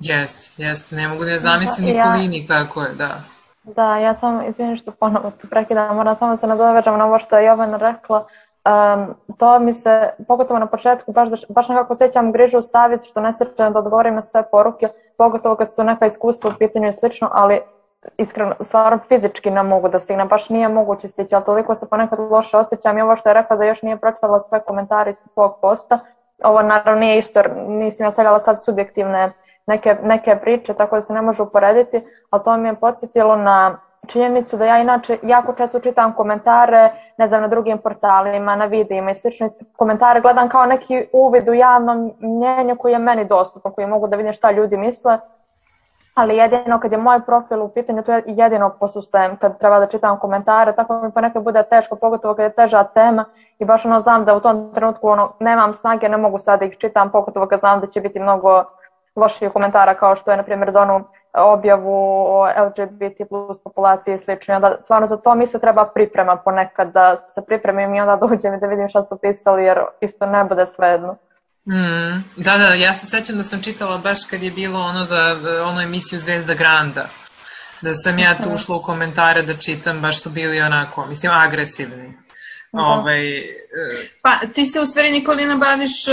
Jeste, jeste. Ne mogu da zamislim Nikolini kako je, da. Da, ja sam, izvinim što ponovo te prekidam, moram samo da se nadovežam na ovo što je Jovana rekla. Um, to mi se, pogotovo na početku, baš, baš nekako osjećam grižu u savjest što ne srečem da odgovorim na sve poruke, pogotovo kad su neka iskustva u pitanju i slično, ali iskreno, stvarno fizički ne mogu da stignem, baš nije moguće stići, ali toliko se ponekad loše osjećam i ovo što je rekla da još nije pročitala sve komentare iz svog posta, ovo naravno nije isto, nisam ja stavljala sad subjektivne neke, neke priče, tako da se ne može uporediti, ali to mi je podsjetilo na činjenicu da ja inače jako često čitam komentare, ne znam, na drugim portalima, na videima i slično. Komentare gledam kao neki uvid u javnom mnjenju koji je meni dostupan, koji mogu da vidim šta ljudi misle. Ali jedino kad je moj profil u pitanju, to je jedino posustajem kad treba da čitam komentare, tako mi ponekad bude teško, pogotovo kad je teža tema i baš ono znam da u tom trenutku ono, nemam snage, ne mogu sad da ih čitam, pogotovo kad znam da će biti mnogo loših komentara kao što je na primjer za onu objavu o LGBT plus populaciji i slično. Onda stvarno za to mi se treba priprema ponekad da se pripremim i onda dođem i da vidim šta su pisali jer isto ne bude svejedno. Mm, da, da, ja se sećam da sam čitala baš kad je bilo ono za onu emisiju Zvezda Granda. Da sam ja tu ušla u komentare da čitam, baš su bili onako, mislim, agresivni. Da. Ovaj, e, pa ti se u stvari Nikolina baviš e,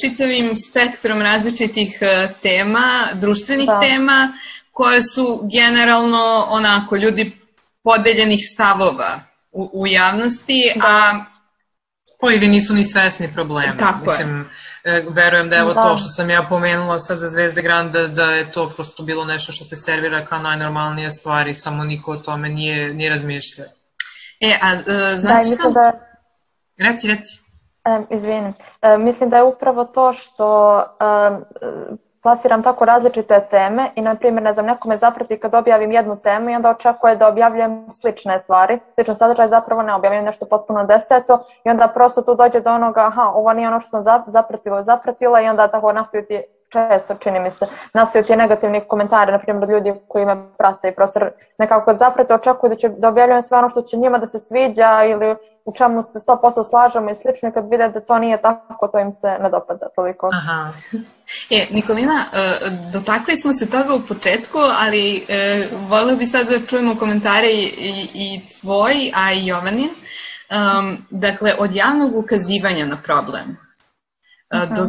čitavim spektrom različitih e, tema, društvenih da. tema koje su generalno onako ljudi podeljenih stavova u, u javnosti, da. a koji nisu ni svesni problema. Tako Mislim, je. verujem da evo da. to što sam ja pomenula sad za Zvezde Granda, da je to prosto bilo nešto što se servira kao najnormalnije stvari, samo niko o tome nije, nije razmišljao. E, a znači da, šta? Da... Reci, reci. Um, izvinim. Um, mislim da je upravo to što um, plasiram tako različite teme i, na primjer, ne znam, neko me zaprati kad objavim jednu temu i onda očekuje da objavljujem slične stvari. Sličan sadržaj zapravo ne objavim nešto potpuno deseto i onda prosto tu dođe do onoga, aha, ovo nije ono što sam zapratila, zapratila i onda tako nastaju ti često, čini mi se, nastaju ti negativni komentari, na primjer, od ljudi koji me prate i prosto nekako zaprate očekuju da će da objavljujem sve ono što će njima da se sviđa ili u čemu se 100% slažemo i slično kad vide da to nije tako, to im se ne dopada toliko. Aha. E, Nikolina, e, dotakli smo se toga u početku, ali e, volio bi sad da čujemo komentare i, i, i tvoj, a i Jovanin. Um, dakle, od javnog ukazivanja na problem uh, do,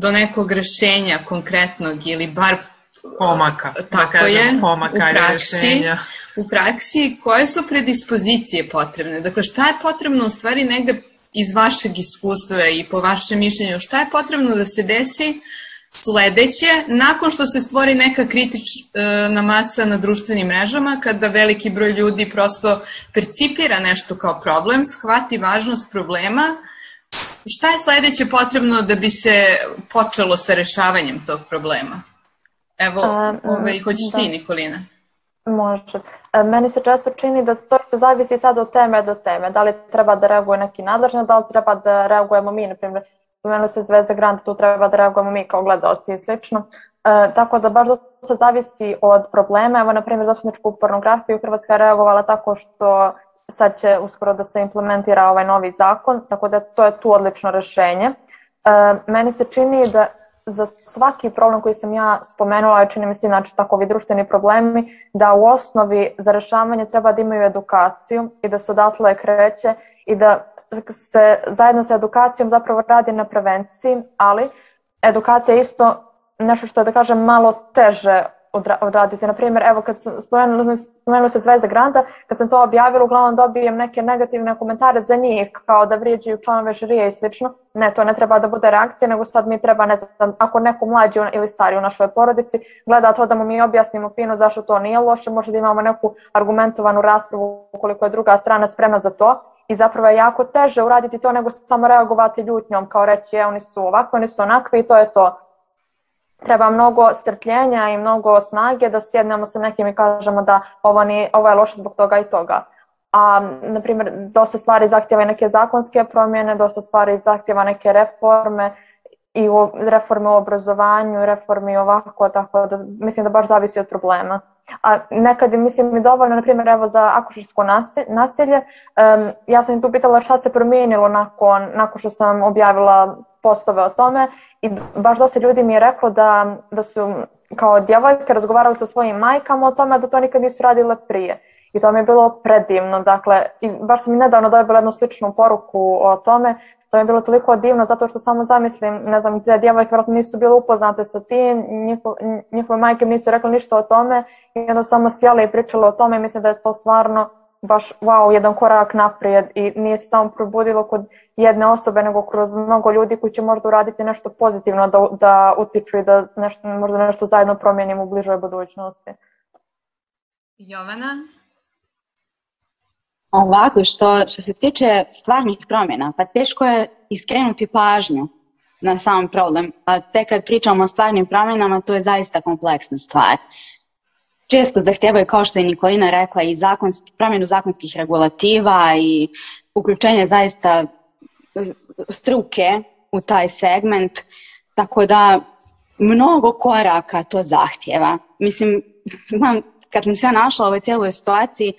do nekog rešenja konkretnog ili bar pomaka, da tako da kažem, je, pomaka u praksi, rešenja u praksi koje su predispozicije potrebne? Dakle, šta je potrebno u stvari negde iz vašeg iskustva i po vašem mišljenju, šta je potrebno da se desi sledeće, nakon što se stvori neka kritična masa na društvenim mrežama, kada veliki broj ljudi prosto percipira nešto kao problem, shvati važnost problema, šta je sledeće potrebno da bi se počelo sa rešavanjem tog problema? Evo, um, ovaj, hoćeš da. ti, Nikolina? Može. E, meni se često čini da to se zavisi sad od teme do teme. Da li treba da reaguje neki nadležni, da li treba da reagujemo mi, na primjer, pomenuo se Zvezda Grant, tu treba da reagujemo mi kao gledalci i slično. E, tako da baš se zavisi od problema. Evo, na primjer, zastupničku pornografiju Hrvatska je reagovala tako što sad će uskoro da se implementira ovaj novi zakon, tako da to je tu odlično rešenje. E, meni se čini da za svaki problem koji sam ja spomenula, je čini mi se znači takovi društveni problemi, da u osnovi za rešavanje treba da imaju edukaciju i da se odatle kreće i da se zajedno sa edukacijom zapravo radi na prevenciji, ali edukacija je isto nešto što je da kažem malo teže odraditi. Naprimjer, evo kad sam spomenula, spomenula se Zvezda Granda, kad sam to objavila, uglavnom dobijem neke negativne komentare za njih, kao da vrijeđaju članove žirije i slično. Ne, to ne treba da bude reakcija, nego sad mi treba, ne znam, ako neko mlađi ili stari u našoj porodici gleda to da mu mi objasnimo fino zašto to nije loše, možda da imamo neku argumentovanu raspravu ukoliko je druga strana spremna za to. I zapravo je jako teže uraditi to nego samo reagovati ljutnjom, kao reći, je, oni su ovako, oni su onakvi i to je to treba mnogo strpljenja i mnogo snage da sjednemo sa nekim i kažemo da ovo, ni, ovo je loše zbog toga i toga. A, na primjer, dosta stvari zahtjeva neke zakonske promjene, dosta stvari zahtjeva neke reforme i u, reforme u obrazovanju, reforme ovako, tako da mislim da baš zavisi od problema. A nekad mislim i dovoljno, na primjer, evo za akušersko nasilje, um, ja sam tu pitala šta se promijenilo nakon, nakon što sam objavila postove o tome i baš dosta ljudi mi je reklo da, da su kao djevojke razgovarali sa svojim majkama o tome da to nikad nisu radile prije. I to mi je bilo predivno, dakle, i baš sam mi nedavno dobila jednu sličnu poruku o tome, to mi je bilo toliko divno zato što samo zamislim, ne znam, gdje djevojke vjerojatno nisu bile upoznate sa tim, njiho, njihove majke nisu rekli ništa o tome i onda samo sjele i pričale o tome i mislim da je to stvarno baš wow, jedan korak naprijed i nije se samo probudilo kod jedne osobe, nego kroz mnogo ljudi koji će možda uraditi nešto pozitivno da, da utiču i da nešto, možda nešto zajedno promijenimo u bližoj budućnosti. Jovana? Ovako, što, što se tiče stvarnih promjena, pa teško je iskrenuti pažnju na sam problem. A te kad pričamo o stvarnim promjenama, to je zaista kompleksna stvar često zahtevaju, kao što je Nikolina rekla, i zakonski, promjenu zakonskih regulativa i uključenje zaista struke u taj segment, tako da mnogo koraka to zahtjeva. Mislim, znam, kad sam se našla u ovoj cijeloj situaciji,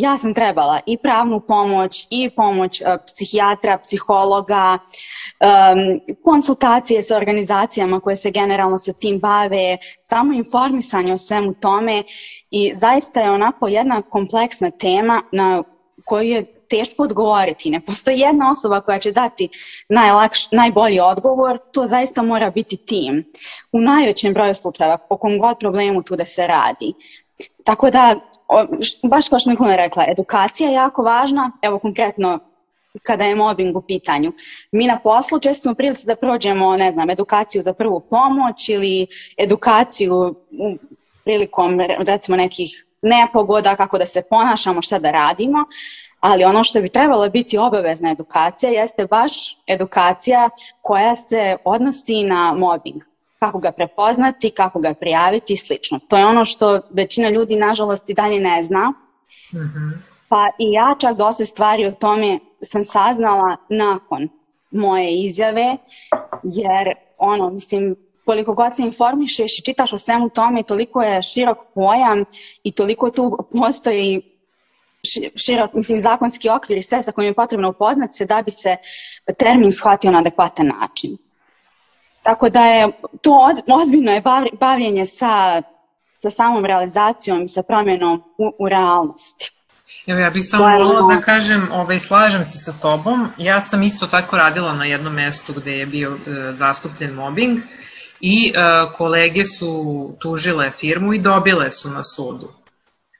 ja sam trebala i pravnu pomoć i pomoć uh, psihijatra, psihologa, um, konsultacije sa organizacijama koje se generalno sa tim bave, samo informisanje o svemu tome i zaista je onako jedna kompleksna tema na koju je teško odgovoriti. Ne postoji jedna osoba koja će dati najlakš, najbolji odgovor, to zaista mora biti tim. U najvećem broju slučajeva, po kom god problemu tu da se radi. Tako da baš kao što Nikola rekla, edukacija je jako važna, evo konkretno kada je mobbing u pitanju. Mi na poslu često smo prilici da prođemo, ne znam, edukaciju za prvu pomoć ili edukaciju prilikom recimo nekih nepogoda, kako da se ponašamo, šta da radimo, ali ono što bi trebalo biti obavezna edukacija jeste baš edukacija koja se odnosi na mobbing kako ga prepoznati, kako ga prijaviti i slično. To je ono što većina ljudi nažalost i dalje ne zna. Mm-hmm. Pa i ja čak dosta stvari o tome sam saznala nakon moje izjave, jer ono, mislim, koliko god se informišeš i čitaš o svemu tome, toliko je širok pojam i toliko tu postoji širok, mislim, zakonski okvir i sve sa kojim je potrebno upoznati se da bi se termin shvatio na adekvatan način. Tako da je to ozbiljno je bavljenje sa, sa samom realizacijom i sa promjenom u, u realnosti. Evo ja bih samo volila da kažem, ovaj, slažem se sa tobom, ja sam isto tako radila na jednom mestu gde je bio e, zastupljen mobbing i e, kolege su tužile firmu i dobile su na sudu.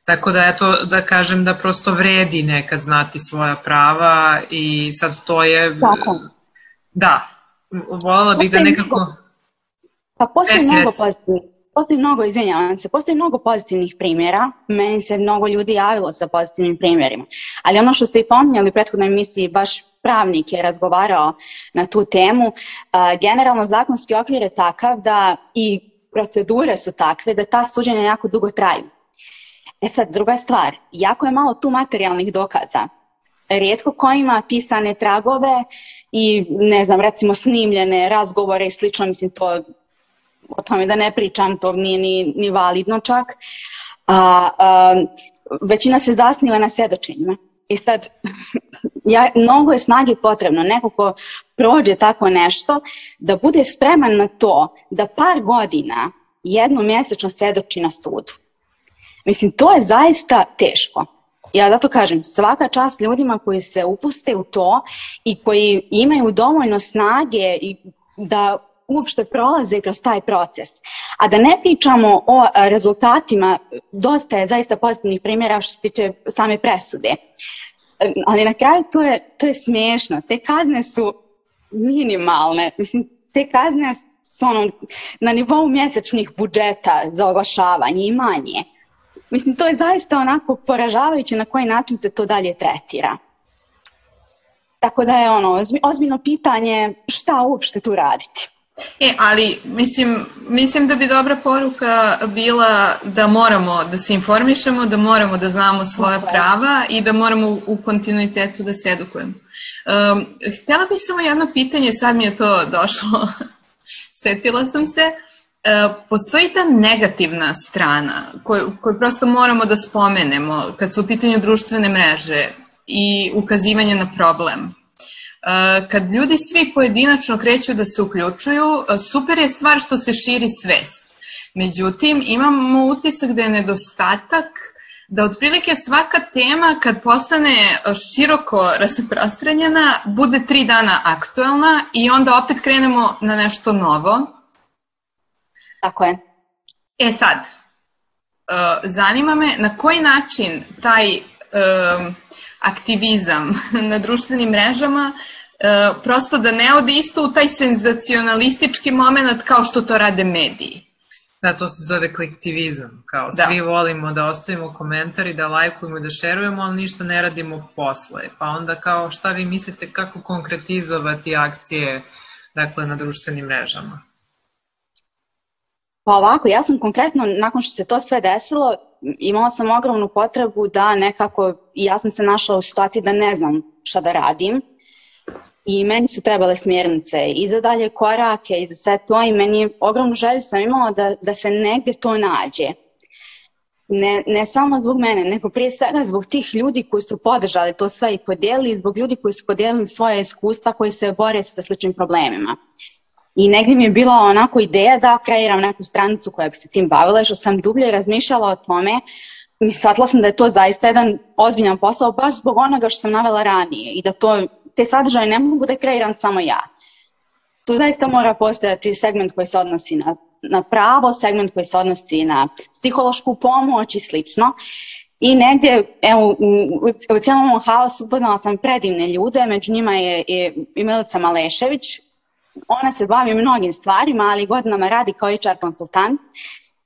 Tako da eto da kažem da prosto vredi nekad znati svoja prava i sad to je... Tako. Da, voljela bih da nekako... Pa postoji reci, mnogo pozitivnih, postoji mnogo, izvinjavam se, postoji mnogo pozitivnih primjera, meni se mnogo ljudi javilo sa pozitivnim primjerima, ali ono što ste i pominjali u prethodnoj emisiji, baš pravnik je razgovarao na tu temu, generalno zakonski okvir je takav da i procedure su takve da ta suđenja jako dugo traju. E sad, druga stvar, jako je malo tu materijalnih dokaza rijetko ko ima pisane tragove i ne znam, recimo snimljene razgovore i slično, mislim to o tome da ne pričam, to nije ni, ni validno čak. A, a, većina se zasniva na svjedočenjima. I sad, ja, mnogo je snage potrebno, neko ko prođe tako nešto, da bude spreman na to da par godina jedno mjesečno svjedoči na sudu. Mislim, to je zaista teško ja zato kažem, svaka čast ljudima koji se upuste u to i koji imaju dovoljno snage i da uopšte prolaze kroz taj proces. A da ne pričamo o rezultatima, dosta je zaista pozitivnih primjera što se tiče same presude. Ali na kraju to je, to je smiješno. Te kazne su minimalne. Mislim, te kazne su ono, na nivou mjesečnih budžeta za oglašavanje i manje. Mislim, to je zaista onako poražavajuće na koji način se to dalje tretira. Tako da je ono, ozbiljno pitanje šta uopšte tu raditi. E, ali mislim, mislim da bi dobra poruka bila da moramo da se informišemo, da moramo da znamo svoja prava i da moramo u kontinuitetu da se edukujemo. Um, htjela bih samo jedno pitanje, sad mi je to došlo, setila sam se. Uh, postoji ta negativna strana koju, koju prosto moramo da spomenemo kad su u pitanju društvene mreže i ukazivanje na problem. Eh, kad ljudi svi pojedinačno kreću da se uključuju, eh, super je stvar što se širi svest. Međutim, imamo utisak da je nedostatak da otprilike svaka tema kad postane široko rasprostranjena bude tri dana aktuelna i onda opet krenemo na nešto novo. Tako je. E sad, zanima me na koji način taj aktivizam na društvenim mrežama e, prosto da ne ode isto u taj senzacionalistički moment kao što to rade mediji. Da, to se zove kliktivizam. Kao da. svi volimo da ostavimo komentar i da lajkujemo i da šerujemo, ali ništa ne radimo posle. Pa onda kao šta vi mislite kako konkretizovati akcije dakle, na društvenim mrežama? Pa ovako, ja sam konkretno, nakon što se to sve desilo, imala sam ogromnu potrebu da nekako, i ja sam se našla u situaciji da ne znam šta da radim, i meni su trebale smjernice i za dalje korake i za sve to i meni ogromnu želju sam imala da, da se negdje to nađe. Ne, ne samo zbog mene, nego prije svega zbog tih ljudi koji su podržali to sve i podijelili, zbog ljudi koji su podijelili svoje iskustva koji se bore sa sličnim problemima. I negdje mi je bila onako ideja da kreiram neku stranicu koja bi se tim bavila i što sam dublje razmišljala o tome, mi shvatila sam da je to zaista jedan ozbiljan posao baš zbog onoga što sam navela ranije i da to, te sadržaje ne mogu da kreiram samo ja. Tu zaista mora postojati segment koji se odnosi na, na pravo, segment koji se odnosi na psihološku pomoć i slično. I negdje, evo, u, u, u cijelom haosu upoznala sam predivne ljude, među njima je i Milica Malešević, ona se bavi mnogim stvarima, ali godinama radi kao HR konsultant.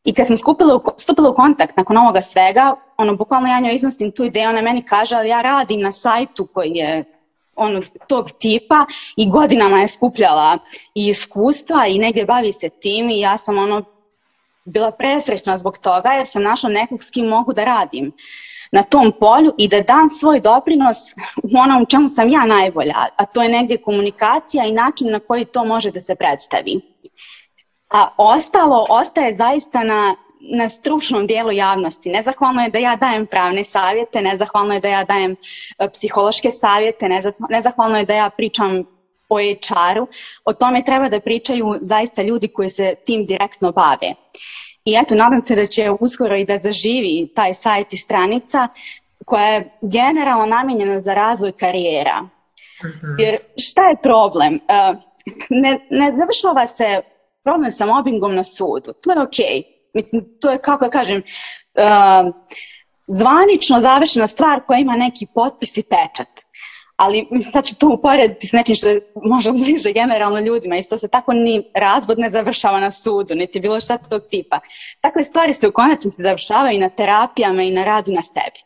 I kad sam skupila, stupila u kontakt nakon ovoga svega, ono, bukvalno ja njoj iznostim tu ideju, ona meni kaže, ali ja radim na sajtu koji je ono, tog tipa i godinama je skupljala i iskustva i negdje bavi se tim i ja sam ono bila presrećna zbog toga jer sam našla nekog s kim mogu da radim na tom polju i da dam svoj doprinos u onom čemu sam ja najbolja, a to je negdje komunikacija i način na koji to može da se predstavi. A ostalo ostaje zaista na, na stručnom dijelu javnosti. Nezahvalno je da ja dajem pravne savjete, nezahvalno je da ja dajem e, psihološke savjete, nezahvalno je da ja pričam o HR-u. O tome treba da pričaju zaista ljudi koji se tim direktno bave. I eto, nadam se da će uskoro i da zaživi taj sajt i stranica koja je generalno namijenjena za razvoj karijera. Mhm. Jer šta je problem? Uh, ne, ne završava se problem sa mobbingom na sudu. To je ok. Mislim, to je, kako da kažem, uh, zvanično završena stvar koja ima neki potpis i pečat ali mislim, sad ću to uporediti s nečim što je možda bliže generalno ljudima. Isto se tako ni razvod ne završava na sudu, niti bilo šta tog tipa. Takve stvari se u konačnici završavaju i na terapijama i na radu na sebi.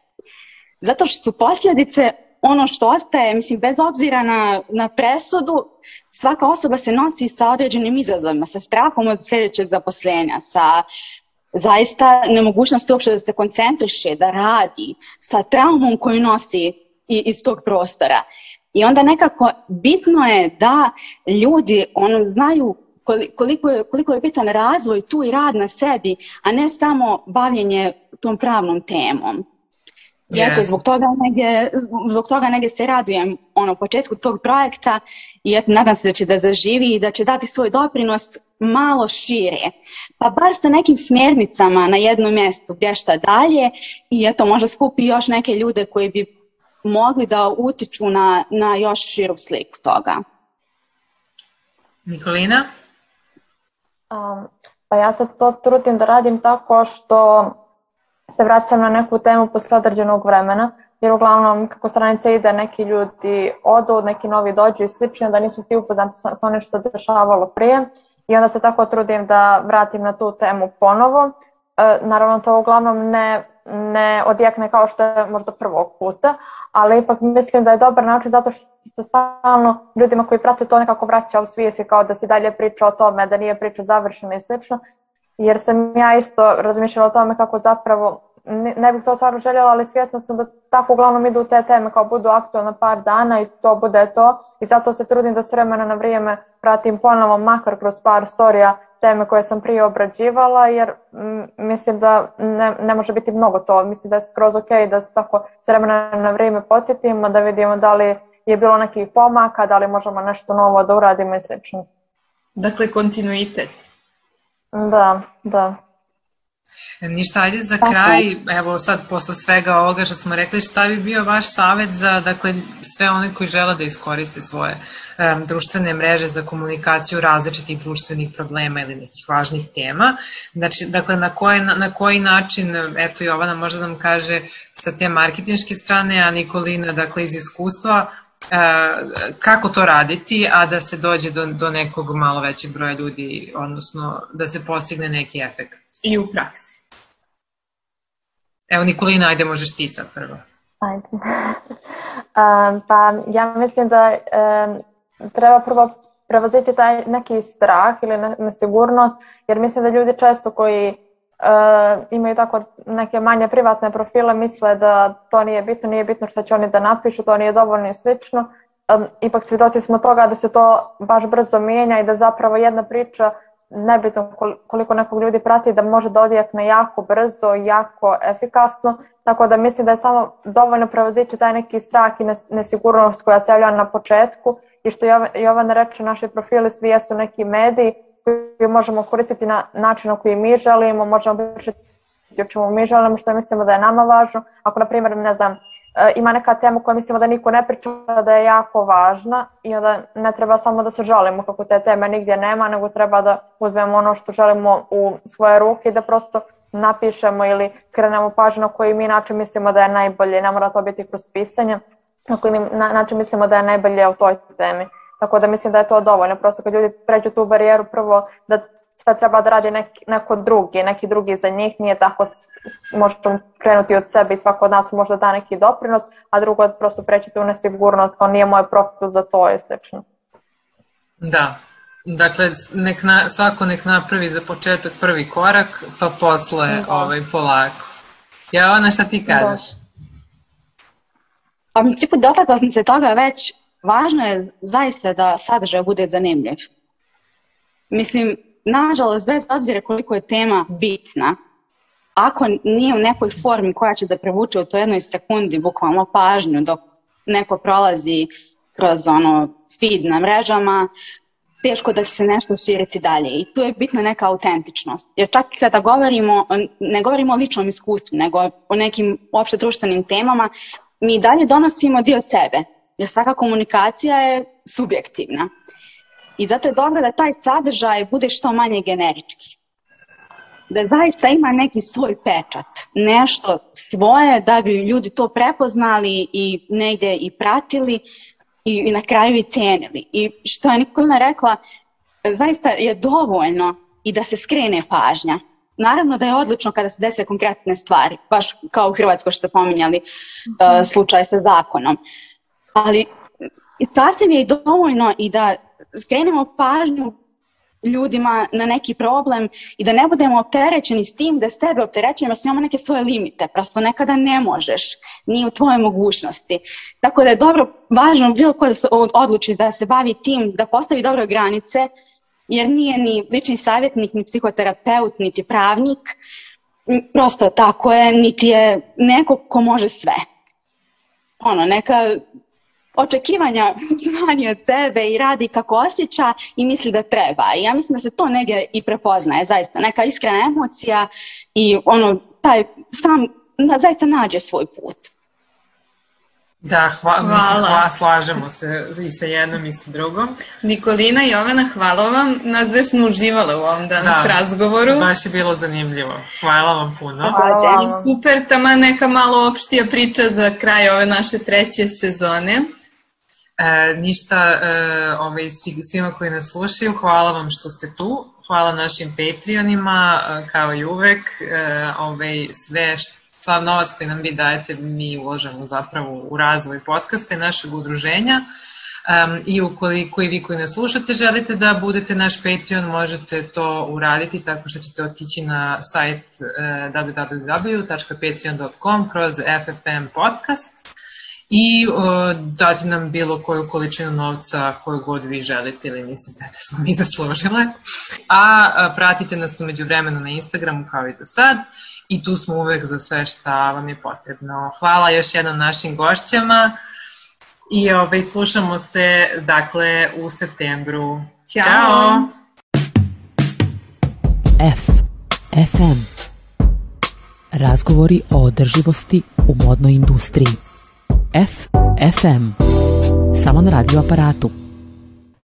Zato što su posljedice ono što ostaje, mislim, bez obzira na, na presudu, svaka osoba se nosi sa određenim izazovima, sa strahom od sljedećeg zaposlenja, sa zaista nemogućnosti uopšte da se koncentriše, da radi, sa traumom koju nosi iz tog prostora. I onda nekako bitno je da ljudi ono, znaju koliko je, koliko je bitan razvoj tu i rad na sebi, a ne samo bavljenje tom pravnom temom. I yes. eto, zbog toga, negdje, zbog toga negdje se radujem ono, početku tog projekta i eto, nadam se da će da zaživi i da će dati svoj doprinos malo šire. Pa bar sa nekim smjernicama na jednom mjestu gdje šta dalje i eto, možda skupi još neke ljude koji bi mogli da utiču na, na još širu sliku toga. Nikolina? Um, Pa ja sad to trudim da radim tako što se vraćam na neku temu posle određenog vremena, jer uglavnom kako stranica ide, neki ljudi odu, neki novi dođu i slično, da nisu svi upoznati sa, sa onim što se dešavalo prije i onda se tako trudim da vratim na tu temu ponovo. E, naravno to uglavnom ne, ne odjekne kao što je možda prvog puta, ali ipak mislim da je dobar način zato što se stalno ljudima koji prate to nekako vraća u svijesti kao da se dalje priča o tome, da nije priča završena i slično, jer sam ja isto razmišljala o tome kako zapravo ne bih to stvarno željela, ali svjesna sam da tako uglavnom idu te teme kao budu aktualne par dana i to bude to. I zato se trudim da s vremena na vrijeme pratim ponovo makar kroz par storija teme koje sam prije obrađivala jer m, mislim da ne, ne može biti mnogo to, mislim da je skroz ok da se tako s vremena na vrijeme podsjetimo, da vidimo da li je bilo nekih pomaka, da li možemo nešto novo da uradimo i slično. Dakle, kontinuitet. Da, da. Ništa, ajde za kraj, evo sad posle svega ovoga što smo rekli, šta bi bio vaš savet za dakle, sve one koji žele da iskoriste svoje um, društvene mreže za komunikaciju različitih društvenih problema ili nekih važnih tema. Znači, dakle, na, koje, na, na koji način, eto Jovana možda nam kaže sa te marketinške strane, a Nikolina, dakle, iz iskustva, kako to raditi, a da se dođe do, do nekog malo većeg broja ljudi, odnosno da se postigne neki efekt. I u praksi. Evo Nikolina, ajde možeš ti sad prvo. Ajde. um, pa ja mislim da um, treba prvo prevoziti taj neki strah ili nesigurnost, jer mislim da ljudi često koji uh, imaju tako neke manje privatne profile, misle da to nije bitno, nije bitno što će oni da napišu, to nije dovoljno i slično. Um, ipak svjedoci smo toga da se to baš brzo mijenja i da zapravo jedna priča nebitno koliko nekog ljudi prati da može da odjekne jako brzo, jako efikasno, tako da mislim da je samo dovoljno prevozići taj neki strah i nesigurnost koja se javlja na početku i što Jovan reče, naši profili svi jesu neki mediji koji možemo koristiti na način na koji mi želimo, možemo pričati o čemu mi želimo, što mislimo da je nama važno. Ako, na primjer, ne znam, e, ima neka tema koja mislimo da niko ne priča, da je jako važna i onda ne treba samo da se žalimo kako te teme nigdje nema, nego treba da uzmemo ono što želimo u svoje ruke i da prosto napišemo ili skrenemo pažnju na koji mi način mislimo da je najbolje, ne mora to biti kroz pisanje, na koji mi način mislimo da je najbolje u toj temi. Tako da mislim da je to dovoljno. Prosto kad ljudi pređu tu barijeru, prvo da sve treba da radi neki, neko drugi, neki drugi za njih, nije tako, možemo krenuti od sebe i svako od nas možda da neki doprinos, a drugo prosto preći tu nesigurnost, kao nije moj profil za to i slično. Da, Dakle, nek na, svako nek napravi za početak prvi korak, pa posle da. ovaj, polako. Ja, ona šta ti kažeš? Da. Pa, u principu, dotakla sam se toga već važno je zaista da sadržaj bude zanimljiv. Mislim, nažalost, bez obzira koliko je tema bitna, ako nije u nekoj formi koja će da prevuče u to jednoj sekundi bukvalno pažnju dok neko prolazi kroz ono feed na mrežama, teško da će se nešto širiti dalje. I tu je bitna neka autentičnost. Jer čak i kada govorimo, ne govorimo o ličnom iskustvu, nego o nekim opšte društvenim temama, mi dalje donosimo dio sebe jer svaka komunikacija je subjektivna. I zato je dobro da taj sadržaj bude što manje generički. Da zaista ima neki svoj pečat, nešto svoje da bi ljudi to prepoznali i negde i pratili i, i na kraju i cenili. I što je Nikolina rekla, zaista je dovoljno i da se skrene pažnja. Naravno da je odlično kada se dese konkretne stvari, baš kao u Hrvatskoj što ste pominjali uh, slučaj sa zakonom. Uh, ali sasvim je i dovoljno i da skrenemo pažnju ljudima na neki problem i da ne budemo opterećeni s tim da sebe opterećujemo, da imamo neke svoje limite, prosto nekada ne možeš, nije u tvojoj mogućnosti. Tako da je dobro, važno bilo ko da se odluči da se bavi tim, da postavi dobre granice, jer nije ni lični savjetnik, ni psihoterapeut, niti pravnik, prosto tako je, niti je neko ko može sve. Ono, neka očekivanja znanje od sebe i radi kako osjeća i misli da treba. I ja mislim da se to negdje i prepoznaje, zaista, neka iskrena emocija i ono, taj sam na, zaista nađe svoj put. Da, hva, hvala. Mislim, hva, slažemo se i sa jednom i sa drugom. Nikolina i Jovana, hvala vam. Nas dve smo uživale u ovom danas da, razgovoru. baš je bilo zanimljivo. Hvala vam puno. Hvala. I super, tama neka malo opštija priča za kraj ove naše treće sezone. E, ništa, e, ovaj, svi, svima koji nas slušaju, hvala vam što ste tu. Hvala našim Patreonima, e, kao i uvek. E, ovaj, sve što sav novac koji nam vi dajete mi uložemo zapravo u razvoj podcasta i našeg udruženja. Um, I ukoliko i vi koji nas slušate želite da budete naš Patreon, možete to uraditi tako što ćete otići na sajt uh, www.patreon.com kroz FFM podcast i uh, dati nam bilo koju količinu novca koju god vi želite ili mislite da smo mi zaslužile. A, a pratite nas umeđu vremenu na Instagramu kao i do sad i tu smo uvek za sve šta vam je potrebno. Hvala još jednom našim gošćama i ovaj, slušamo se dakle u septembru. Ćao! Ćao. F. FM. Razgovori o održivosti u modnoj industriji. F. FM. Samo na radio aparatu.